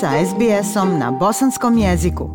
sa SBS-om na bosanskom jeziku.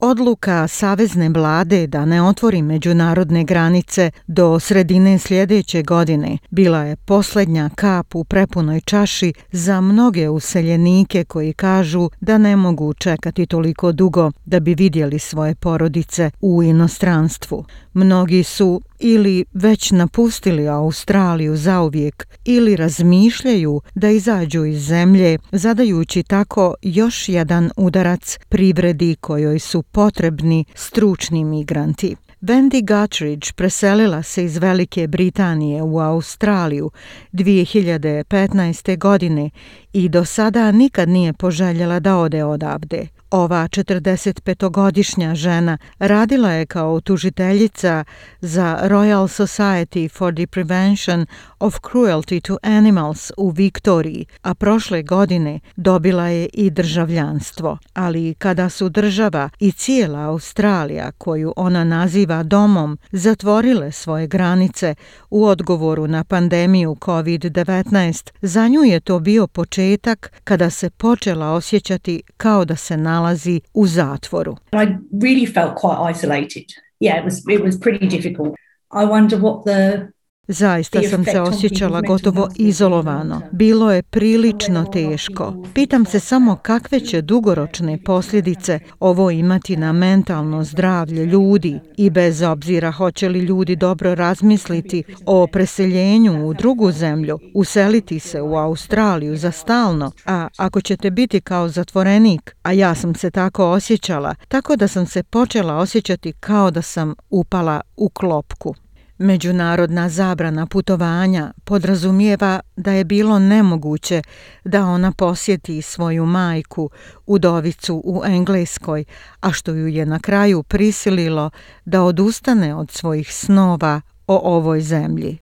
Odluka Savezne vlade da ne otvori međunarodne granice do sredine sljedeće godine bila je posljednja kap u prepunoj čaši za mnoge useljenike koji kažu da ne mogu čekati toliko dugo da bi vidjeli svoje porodice u inostranstvu. Mnogi su ili već napustili Australiju zauvijek ili razmišljaju da izađu iz zemlje zadajući tako još jedan udarac privredi kojoj su potrebni stručni migranti. Wendy Guthridge preselila se iz Velike Britanije u Australiju 2015. godine i do sada nikad nije poželjela da ode odavde. Ova 45-godišnja žena radila je kao tužiteljica za Royal Society for the Prevention of Cruelty to Animals u Viktoriji, a prošle godine dobila je i državljanstvo. Ali kada su država i cijela Australija, koju ona naziva domom, zatvorile svoje granice u odgovoru na pandemiju COVID-19, za nju je to bio početak kada se počela osjećati kao da se nalazi nalazi u zatvoru. I really felt quite isolated. Yeah, it was it was pretty difficult. I wonder what the Zaista sam se osjećala gotovo izolovano. Bilo je prilično teško. Pitam se samo kakve će dugoročne posljedice ovo imati na mentalno zdravlje ljudi i bez obzira hoće li ljudi dobro razmisliti o preseljenju u drugu zemlju, useliti se u Australiju za stalno, a ako ćete biti kao zatvorenik, a ja sam se tako osjećala, tako da sam se počela osjećati kao da sam upala u klopku. Međunarodna zabrana putovanja podrazumijeva da je bilo nemoguće da ona posjeti svoju majku, udovicu u Engleskoj, a što ju je na kraju prisililo da odustane od svojih snova o ovoj zemlji.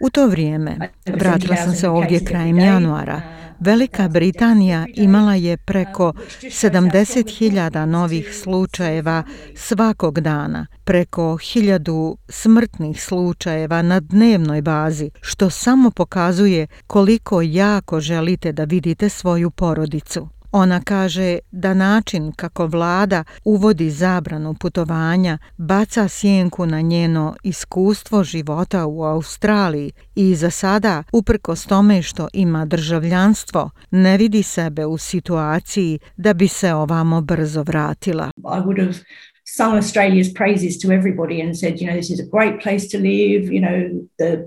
U to vrijeme, vratila sam se ovdje krajem januara, um, Velika Britanija imala je preko 70.000 novih slučajeva svakog dana, preko 1000 smrtnih slučajeva na dnevnoj bazi, što samo pokazuje koliko jako želite da vidite svoju porodicu. Ona kaže da način kako vlada uvodi zabranu putovanja baca sjenku na njeno iskustvo života u Australiji i za sada, uprkos tome što ima državljanstvo, ne vidi sebe u situaciji da bi se ovamo brzo vratila. I would have sung Australia's praises to everybody and said, you know, this is a great place to live, you know, the,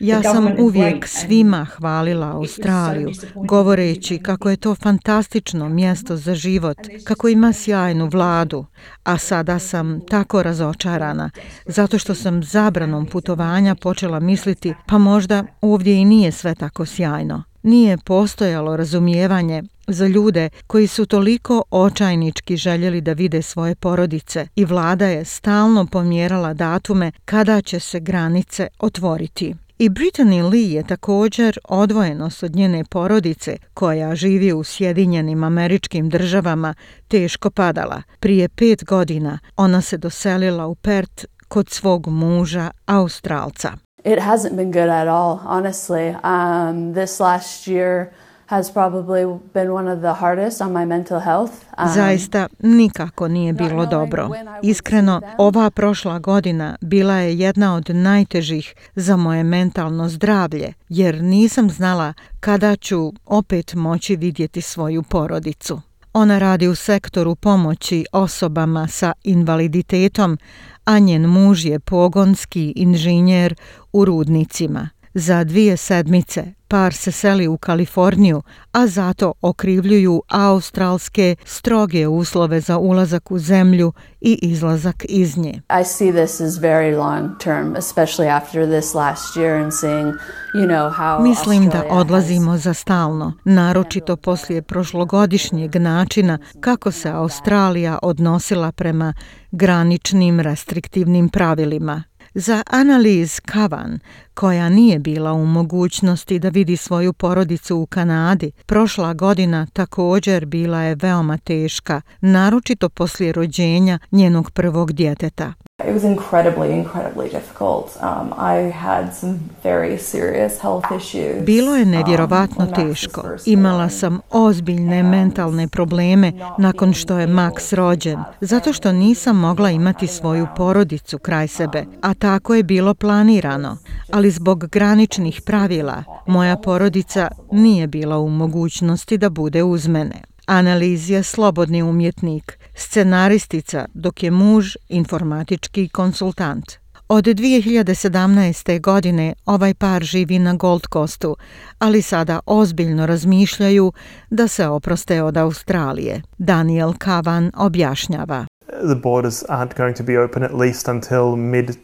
ja the sam uvijek great. svima hvalila Australiju, so govoreći kako je to fantastično mjesto za život, kako ima sjajnu vladu, a sada sam tako razočarana, zato što sam zabranom putovanja počela misliti, pa možda ovdje i nije sve tako sjajno. Nije postojalo razumijevanje za ljude koji su toliko očajnički željeli da vide svoje porodice i vlada je stalno pomjerala datume kada će se granice otvoriti. I Brittany Lee je također odvojenost od njene porodice koja živi u Sjedinjenim američkim državama teško padala. Prije pet godina ona se doselila u Pert kod svog muža Australca. It hasn't been good at all, honestly. Um, this last year, has probably been one of the hardest on my mental health. Um, Zaista nikako nije bilo dobro. Iskreno, ova prošla godina bila je jedna od najtežih za moje mentalno zdravlje, jer nisam znala kada ću opet moći vidjeti svoju porodicu. Ona radi u sektoru pomoći osobama sa invaliditetom, a njen muž je pogonski inženjer u rudnicima. Za dvije sedmice par se seli u Kaliforniju, a zato okrivljuju australske stroge uslove za ulazak u zemlju i izlazak iz nje. I see this is very long term, especially after this last year and seeing, you know, how Mislim da odlazimo za stalno, naročito poslije prošlogodišnjeg načina kako se Australija odnosila prema graničnim restriktivnim pravilima. Za analiz Kavan, koja nije bila u mogućnosti da vidi svoju porodicu u Kanadi, prošla godina također bila je veoma teška, naročito poslije rođenja njenog prvog djeteta. It was incredibly, incredibly difficult. Um, I had some very serious health issues. Bilo je um, nevjerovatno teško. Imala sam ozbiljne mentalne probleme nakon što je Max rođen, zato što nisam mogla imati svoju porodicu kraj um, sebe, a tako je bilo planirano. Ali zbog graničnih pravila, moja porodica nije bila u mogućnosti da bude uz mene. Analizija slobodni umjetnik, scenaristica dok je muž informatički konsultant. Od 2017. godine ovaj par živi na Gold Coastu, ali sada ozbiljno razmišljaju da se oproste od Australije. Daniel Kavan objašnjava. The borders aren't going to be open at least until mid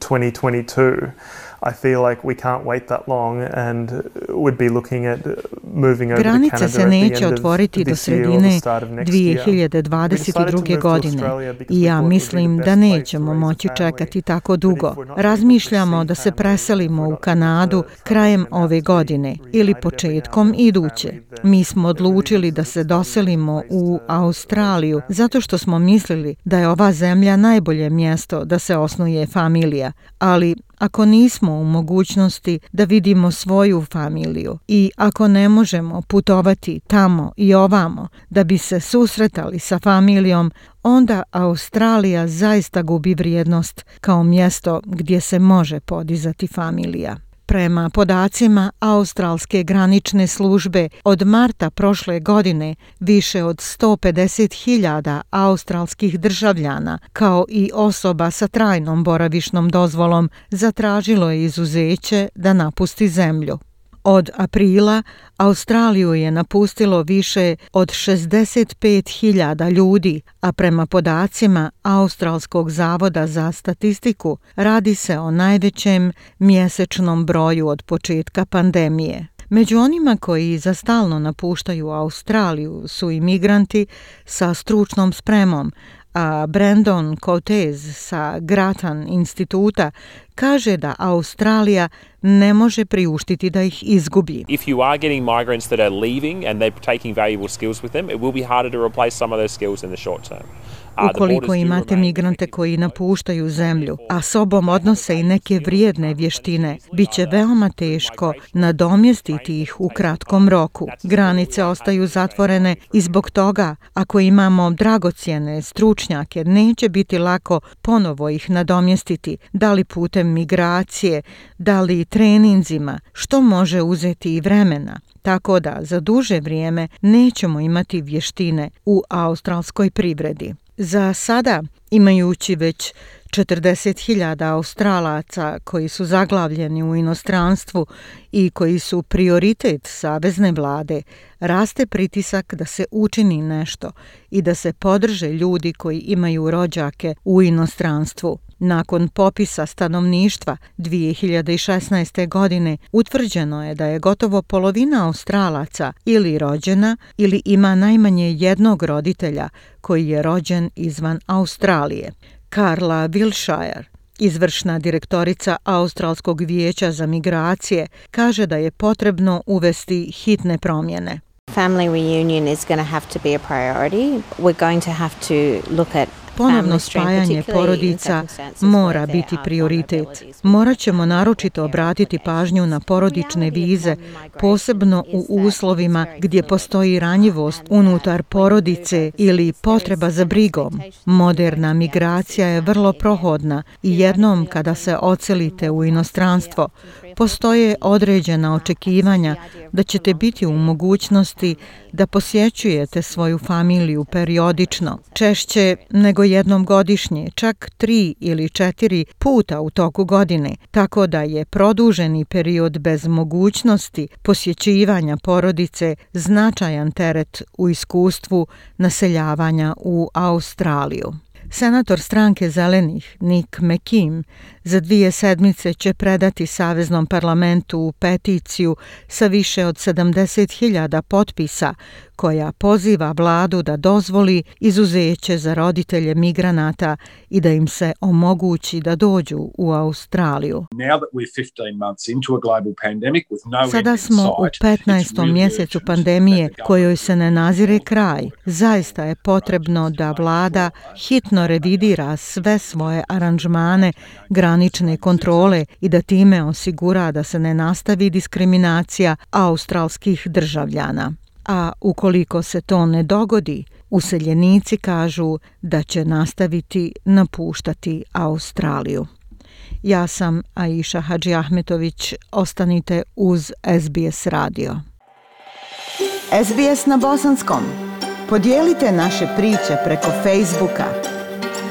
2022. I feel like we can't wait that long and we'd be looking at moving over Granice to Canada at the end of this year or the start of next year. 2022. godine i ja mislim da nećemo moći čekati tako dugo. Razmišljamo da se preselimo u Kanadu krajem ove godine ili početkom iduće. Mi smo odlučili da se doselimo u Australiju zato što smo mislili da je ova zemlja najbolje mjesto da se osnuje familija, ali ako nismo u mogućnosti da vidimo svoju familiju i ako ne možemo putovati tamo i ovamo da bi se susretali sa familijom, onda Australija zaista gubi vrijednost kao mjesto gdje se može podizati familija. Prema podacima Australske granične službe, od marta prošle godine više od 150.000 australskih državljana kao i osoba sa trajnom boravišnom dozvolom zatražilo je izuzeće da napusti zemlju. Od aprila Australiju je napustilo više od 65.000 ljudi, a prema podacima Australskog zavoda za statistiku radi se o najvećem mjesečnom broju od početka pandemije. Među onima koji za stalno napuštaju Australiju su imigranti sa stručnom spremom, a Brandon Cotez sa Gratan instituta kaže da Australija ne može priuštiti da ih izgubi. If you are getting migrants that are leaving and they're taking valuable skills with them, it will be harder to replace some of those skills in the short term. Uh, Ukoliko imate migrante koji napuštaju zemlju, a sobom odnose i neke vrijedne vještine, bit će veoma teško nadomjestiti ih u kratkom roku. Granice ostaju zatvorene i zbog toga, ako imamo dragocijene stručnjake, neće biti lako ponovo ih nadomjestiti, da li putem migracije, da li treninzima, što može uzeti i vremena, tako da za duže vrijeme nećemo imati vještine u australskoj privredi. Za sada, imajući već 40.000 Australaca koji su zaglavljeni u inostranstvu i koji su prioritet savezne vlade, raste pritisak da se učini nešto i da se podrže ljudi koji imaju rođake u inostranstvu. Nakon popisa stanovništva 2016. godine utvrđeno je da je gotovo polovina Australaca ili rođena ili ima najmanje jednog roditelja koji je rođen izvan Australije. Karla Wilshire, izvršna direktorica Australskog vijeća za migracije, kaže da je potrebno uvesti hitne promjene. Family reunion is going to have to be a priority. We're going to have to look at ponovno spajanje porodica mora biti prioritet. Morat ćemo naročito obratiti pažnju na porodične vize, posebno u uslovima gdje postoji ranjivost uh, unutar porodice ili potreba za brigom. Moderna migracija je vrlo prohodna i jednom kada se ocelite u inostranstvo, postoje određena očekivanja da ćete biti u mogućnosti da posjećujete svoju familiju periodično, češće nego jednom godišnje, čak tri ili četiri puta u toku godine, tako da je produženi period bez mogućnosti posjećivanja porodice značajan teret u iskustvu naseljavanja u Australiju. Senator stranke zelenih Nick McKim za dvije sedmice će predati Saveznom parlamentu peticiju sa više od 70.000 potpisa koja poziva vladu da dozvoli izuzeće za roditelje migranata i da im se omogući da dođu u Australiju. Sada smo u 15. mjesecu pandemije kojoj se ne nazire kraj. Zaista je potrebno da vlada hitno potpuno redidira sve svoje aranžmane, granične kontrole i da time osigura da se ne nastavi diskriminacija australskih državljana. A ukoliko se to ne dogodi, useljenici kažu da će nastaviti napuštati Australiju. Ja sam Aisha Hadži Ahmetović. Ostanite uz SBS radio. SBS na bosanskom. Podijelite naše priče preko Facebooka.